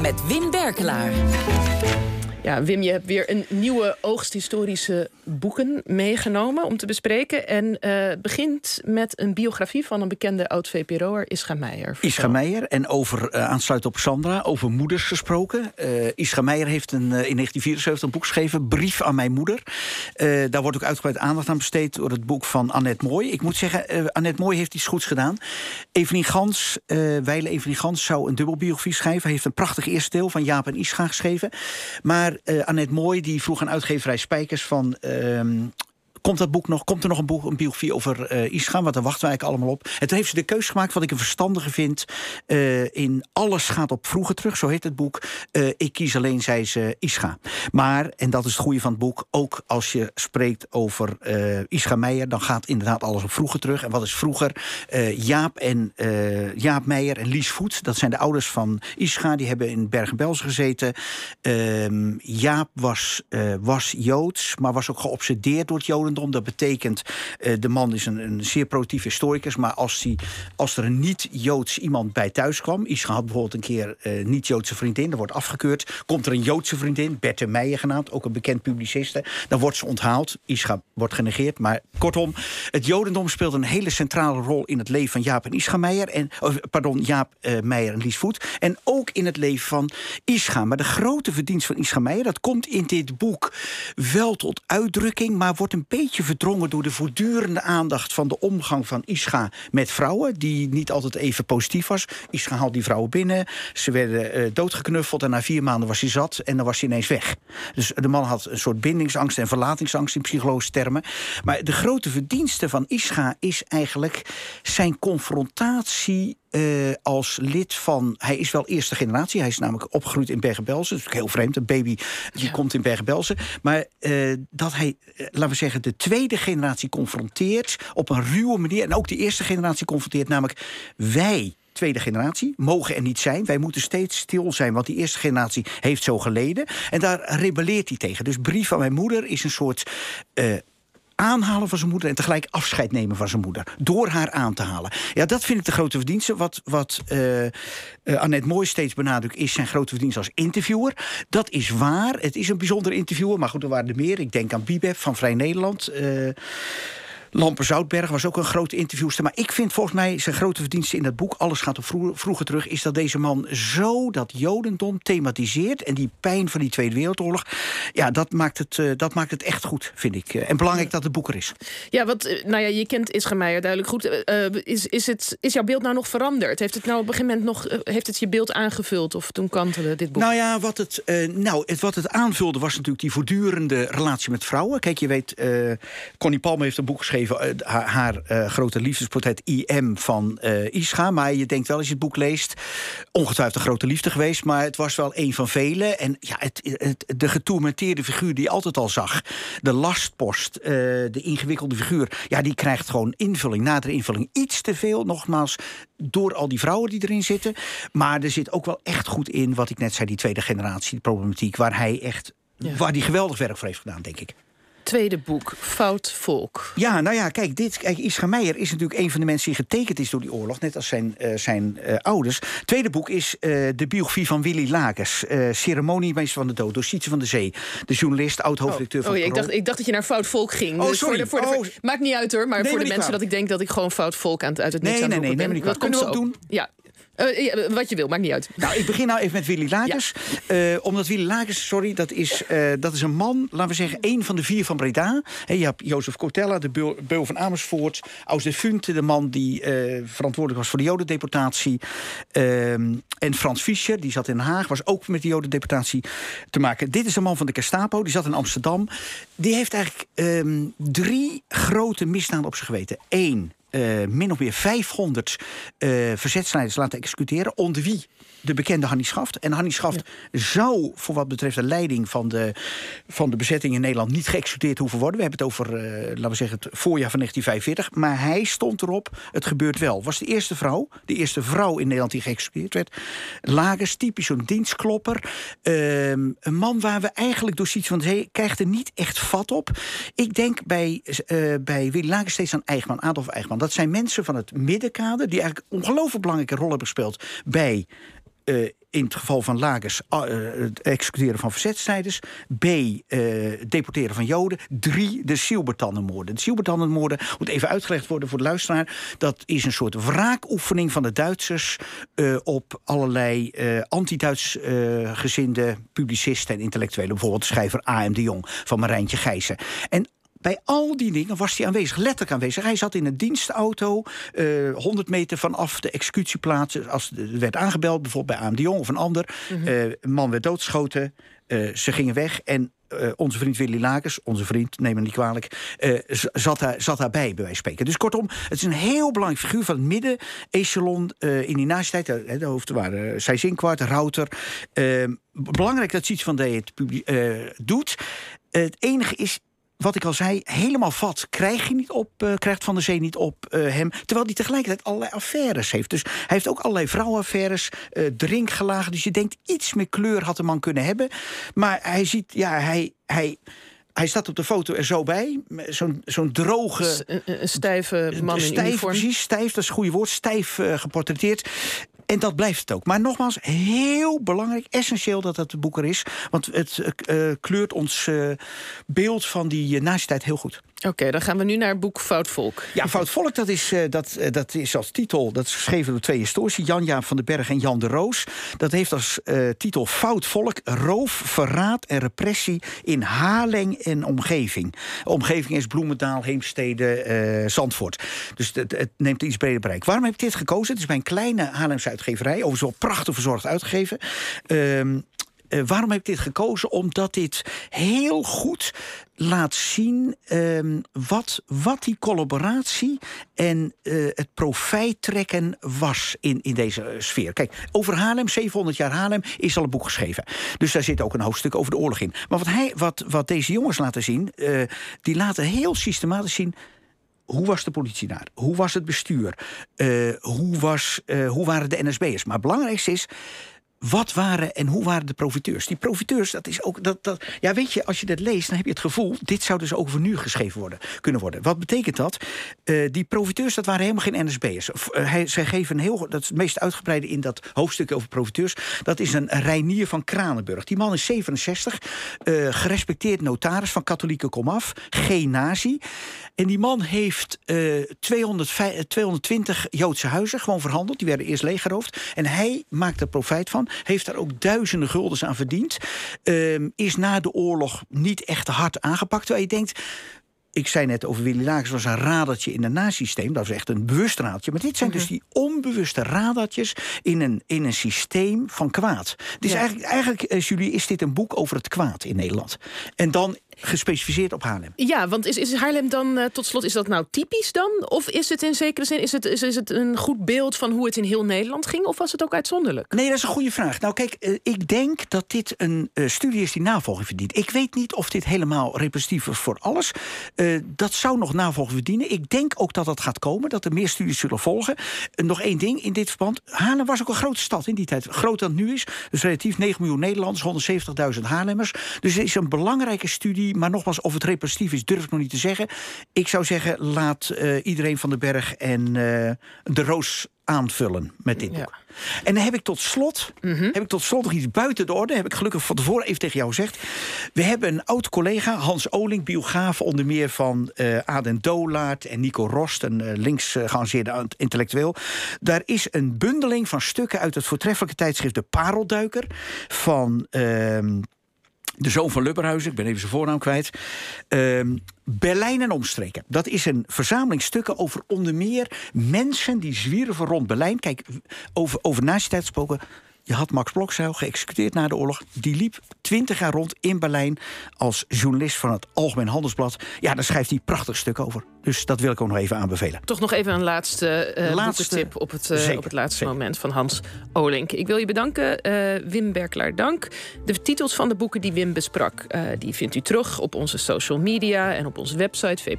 Met Wim Berkelaar. Ja, Wim, je hebt weer een nieuwe oogsthistorische boeken meegenomen om te bespreken. En uh, begint met een biografie van een bekende oud-VPRO'er, Ischa Meijer. Ischa Meijer, en over, uh, aansluit op Sandra, over moeders gesproken. Uh, Ischa Meijer heeft een, in 1974 een boek geschreven, Brief aan mijn moeder. daar wordt ook uitgebreid aandacht aan besteed door het boek van Annette Mooi. Ik moet zeggen, Annette Mooi heeft iets goeds gedaan. Evelien Gans, Weile Evelien Gans, zou een dubbelbiografie schrijven. Hij heeft een prachtig eerste deel van Jaap en Ischa geschreven. Maar maar uh, Annette Mooi die vroeg aan uitgeverij Spijkers van... Ehm, Komt dat boek nog? Komt er nog een, boek, een biografie over uh, Ischa? Want daar wachten wij allemaal op. En toen heeft ze de keuze gemaakt, wat ik een verstandige vind. Uh, in Alles gaat op vroeger terug, zo heet het boek. Uh, ik kies alleen, zei ze, Ischa. Maar, en dat is het goede van het boek... ook als je spreekt over Ischa Meijer... dan gaat inderdaad alles op vroeger terug. En wat is vroeger? Jaap, en, Jaap Meijer en Lies Voet, dat zijn de ouders van Ischa. Die hebben in Bergen-Belsen gezeten. Ehm, Jaap was, was Joods, maar was ook geobsedeerd door het Joden dat betekent, uh, de man is een, een zeer productief historicus... maar als, die, als er een niet-Joods iemand bij thuis kwam... Ischa had bijvoorbeeld een keer uh, niet-Joodse vriendin, dat wordt afgekeurd. Komt er een Joodse vriendin, Berthe Meijer genaamd... ook een bekend publiciste, dan wordt ze onthaald. Ischa wordt genegeerd, maar kortom... het Jodendom speelt een hele centrale rol in het leven van Jaap en Ischa Meijer... En, pardon, Jaap uh, Meijer en Lies Voet. En ook in het leven van Ischa. Maar de grote verdienst van Ischa Meijer... dat komt in dit boek wel tot uitdrukking... maar wordt een beetje beetje verdrongen door de voortdurende aandacht van de omgang van Ischa met vrouwen, die niet altijd even positief was. Ischa haalt die vrouwen binnen, ze werden uh, doodgeknuffeld en na vier maanden was hij zat en dan was hij ineens weg. Dus de man had een soort bindingsangst en verlatingsangst in psychologische termen. Maar de grote verdienste van Ischa is eigenlijk zijn confrontatie uh, als lid van. Hij is wel eerste generatie. Hij is namelijk opgegroeid in Bergen-Belsen. Dat is heel vreemd. Een baby die ja. komt in Bergen-Belsen. Maar uh, dat hij, uh, laten we zeggen, de tweede generatie confronteert op een ruwe manier. En ook de eerste generatie confronteert. Namelijk wij tweede generatie, mogen er niet zijn. Wij moeten steeds stil zijn, want die eerste generatie heeft zo geleden. En daar rebelleert hij tegen. Dus Brief van mijn moeder is een soort uh, aanhalen van zijn moeder en tegelijk afscheid nemen van zijn moeder. Door haar aan te halen. Ja, dat vind ik de grote verdienste. Wat, wat uh, Annette Mooi steeds benadrukt is zijn grote verdienste als interviewer. Dat is waar. Het is een bijzonder interviewer, maar goed, er waren er meer. Ik denk aan Bibeb van Vrij Nederland. Uh, Lamper Zoutberg was ook een grote interviewster. Maar ik vind volgens mij zijn grote verdienste in dat boek... Alles gaat op vroeger, vroeger terug... is dat deze man zo dat jodendom thematiseert... en die pijn van die Tweede Wereldoorlog... ja, dat maakt het, uh, dat maakt het echt goed, vind ik. En belangrijk dat het boek er is. Ja, wat, nou ja, je kent Ischa Meijer duidelijk goed. Uh, is, is, het, is jouw beeld nou nog veranderd? Heeft het nou op een gegeven moment nog... Uh, heeft het je beeld aangevuld of toen kantelde dit boek? Nou ja, wat het, nou, het, wat het aanvulde was natuurlijk die voortdurende relatie met vrouwen. Kijk, je weet, Connie Palme heeft een boek geschreven geschreven, haar, haar uh, grote liefdesportret IM van uh, Ischa. Maar je denkt wel als je het boek leest, ongetwijfeld een grote liefde geweest, maar het was wel een van vele. En ja, het, het, de getourmenteerde figuur die je altijd al zag, de lastpost, uh, de ingewikkelde figuur, ja, die krijgt gewoon invulling, nadere invulling. Iets te veel, nogmaals, door al die vrouwen die erin zitten. Maar er zit ook wel echt goed in, wat ik net zei, die tweede generatie problematiek, waar hij echt, ja. waar die geweldig werk voor heeft gedaan, denk ik tweede boek, Fout Volk. Ja, nou ja, kijk, dit, kijk Meijer is natuurlijk een van de mensen die getekend is door die oorlog, net als zijn, uh, zijn uh, ouders. Tweede boek is uh, de biografie van Willy Lakers, ceremoniemeester van de dood, door Sietse van de Zee, de journalist, oud-hoofdredacteur oh, van oh, ik dacht, ik dacht dat je naar Fout Volk ging. Oh, dus sorry. Voor de, voor de, oh. Maakt niet uit hoor, maar nee, voor de mensen dat ik denk dat ik gewoon Fout Volk aan het, uit het niks nee, aan nee, nee. Nee, nee, dat kunnen we ook doen. Ja, uh, ja, wat je wil, maakt niet uit. Nou, ik begin nou even met Willy Lakers. Ja. Uh, omdat Willy Lakers, sorry, dat is, uh, dat is een man, laten we zeggen, één van de vier van Breda. He, je hebt Jozef Cortella, de beul, beul van Amersfoort. Aus de Funte, de man die verantwoordelijk was voor de jodendeportatie. Ehm, en Frans Fischer, die zat in Den Haag, was ook met de jodendeportatie te maken. Dit is een man van de Gestapo, die zat in Amsterdam. Die heeft eigenlijk um, drie grote misdaden op zich geweten. Eén, uh, min of meer 500 uh, verzetsleiders laten executeren. Onder wie de bekende Hannie Schaft. En Hannie Schaft ja. zou, voor wat betreft de leiding van de, van de bezetting in Nederland, niet geëxecuteerd hoeven worden. We hebben het over, uh, laten we zeggen, het voorjaar van 1945. Maar hij stond erop, het gebeurt wel. Was de eerste vrouw, de eerste vrouw in Nederland die geëxecuteerd werd. Lagers, typisch zo'n dienstklopper. Uh, een man waar we eigenlijk door zoiets van, hey, krijgt er niet echt vat op. Ik denk bij, bij Willy Lagers steeds aan Eichmann, Adolf Eichmann. Dat zijn mensen van het middenkader die eigenlijk een ongelooflijk belangrijke rol hebben gespeeld bij uh, in het geval van Lagers uh, het executeren van verzetstrijders. B. deporteren van Joden. Drie, de Silbertannenmoorden. De Silbertannenmoorden moet even uitgelegd worden voor de luisteraar. Dat is een soort wraakoefening van de Duitsers op allerlei anti-Duits gezinde publicisten en intellectuelen. Bijvoorbeeld schrijver A.M. de Jong van Marijntje Gijzen. En bij al die dingen was hij aanwezig, letterlijk aanwezig. Hij zat in een dienstauto, uh, eh, 100 meter vanaf de executieplaats. Als er werd aangebeld, bijvoorbeeld bij AMD Jong of een ander. Mhm. Eh, een man werd doodgeschoten, uh, ze gingen weg en onze vriend Willy Lakers, onze vriend, neem me niet kwalijk, zat, daar, zat daarbij, bij wijze van spreken. Dus kortom, het is een heel belangrijk figuur van het midden-echelon in die naasttijd. De, de hoofden waren Sijzinkwart, Router. belangrijk dat iets van de het doet. het enige is, wat ik al zei, helemaal vat krijg je niet op, uh, krijgt Van der Zee niet op uh, hem. Terwijl hij tegelijkertijd allerlei affaires heeft. Dus hij heeft ook allerlei vrouwenaffaires, uh, drinkgelagen. Dus je denkt, iets meer kleur had de man kunnen hebben. Maar hij ziet, ja, hij. hij hij staat op de foto er zo bij. Zo'n zo'n droge... Een, een stijve man in stijf, uniform. Precies, stijf, dat is het goede woord. Stijf uh, geportretteerd. En dat blijft het ook. Maar nogmaals, heel belangrijk, essentieel dat het boek er is. Want het uh, kleurt ons uh, beeld van die uh, nazi-tijd heel goed. Oké, dan gaan we nu naar het boek Fout Volk. Ja, Fout Volk, dat is, uh, dat, uh, dat is als titel... dat is geschreven door twee historici, Jan-Jaap van den Berg en Jan de Roos. Dat heeft als uh, titel Fout Volk, roof, verraad en repressie... in Haarlem en omgeving. Omgeving is Bloemendaal, Heemstede, Zandvoort. Dus het, neemt iets breder bereik. Waarom heb ik dit gekozen? Het is bij een kleine Haarlemse uitgeverij... overigens wel prachtig verzorgd uitgegeven... Ehm, uh, waarom heb ik dit gekozen? Omdat dit heel goed laat zien um, wat, wat die collaboratie en uh, het profijt trekken was in, in deze sfeer. Kijk, over Haarlem, 700 jaar Haarlem, is al een boek geschreven. Dus daar zit ook een hoofdstuk over de oorlog in. Maar wat, hij, wat, wat deze jongens laten zien, die laten heel systematisch zien hoe was de politie daar? Hoe was het bestuur? Hoe, was, hoe waren de NSB'ers? Maar het belangrijkste is wat waren en hoe waren de profiteurs? Die profiteurs, dat is ook. Dat, dat, ja, weet je, als je dat leest, dan heb je het gevoel. dit zou dus over nu geschreven worden, kunnen worden. Wat betekent dat? Uh, die profiteurs, dat waren helemaal geen NSB'ers. Uh, hij, zij geven een heel. dat is het meest uitgebreide in dat hoofdstuk over profiteurs. Dat is een Reinier van Kranenburg. Die man is 67, uh, gerespecteerd notaris van katholieke komaf, geen nazi. En die man heeft 200, 220 Joodse huizen gewoon verhandeld. Die werden eerst leeggeroofd. En hij maakt er profijt van heeft daar ook duizenden guldens aan verdiend. Uh, is na de oorlog niet echt hard aangepakt. Terwijl je denkt, ik zei net over Willy Lakers was een radertje in het nasysteem. Dat was echt een bewust raadje. Maar dit zijn dus mhm. die onbewuste radertjes in een, in een systeem van kwaad. Dus ja. eigenlijk, eigenlijk, eh, Julie, is dit een boek over het kwaad in Nederland. En dan gespecificeerd op Haarlem. Ja, want is, is Haarlem dan, uh, tot slot, is dat nou typisch dan? Of is het in zekere zin, is het, is, is het een goed beeld van hoe het in heel Nederland ging? Of was het ook uitzonderlijk? Nee, dat is een goede vraag. Nou kijk, uh, ik denk dat dit een uh, studie is die navolging verdient. Ik weet niet of dit helemaal representatief is voor alles. dat zou nog navolging verdienen. Ik denk ook dat dat gaat komen, dat er meer studies zullen volgen. nog één ding in dit verband. Haarlem was ook een grote stad in die tijd. Groter dan het nu is. Dus relatief 9 miljoen Nederlanders, 170.000 Haarlemmers. Dus het is een belangrijke studie maar nogmaals, of het representatief is, durf ik nog niet te zeggen. Ik zou zeggen, laat uh, iedereen van den Berg en uh, de Roos aanvullen met dit boek. Ja. En dan heb ik tot slot, mm -hmm. heb ik tot slot nog iets buiten de orde. Heb ik gelukkig van tevoren even tegen jou gezegd. We hebben een oud collega, Hans Oling, biograaf onder meer van uh, Aden Dolaert en Nico Rost, een uh, links uh, geavanceerde intellectueel. Daar is een bundeling van stukken uit het voortreffelijke tijdschrift De Parelduiker van ehm, de zoon van Lubberhuizen, ik ben even zijn voornaam kwijt. Uh, Berlijn en omstreken. Dat is een verzameling stukken over onder meer mensen die zwierven rond Berlijn. Kijk, over, over. Je had Max Blokzeil geëxecuteerd na de oorlog. Die liep twintig jaar rond in Berlijn als journalist van het Algemeen Handelsblad. Ja, daar schrijft hij prachtig stuk over. Dus dat wil ik ook nog even aanbevelen. Toch nog even een laatste, uh, laatste tip op het, uh, op het laatste zeker. moment van Hans Olink. Ik wil je bedanken, uh, Wim Berklaar, dank. De titels van de boeken die Wim besprak, die vindt u terug op onze social media en op onze website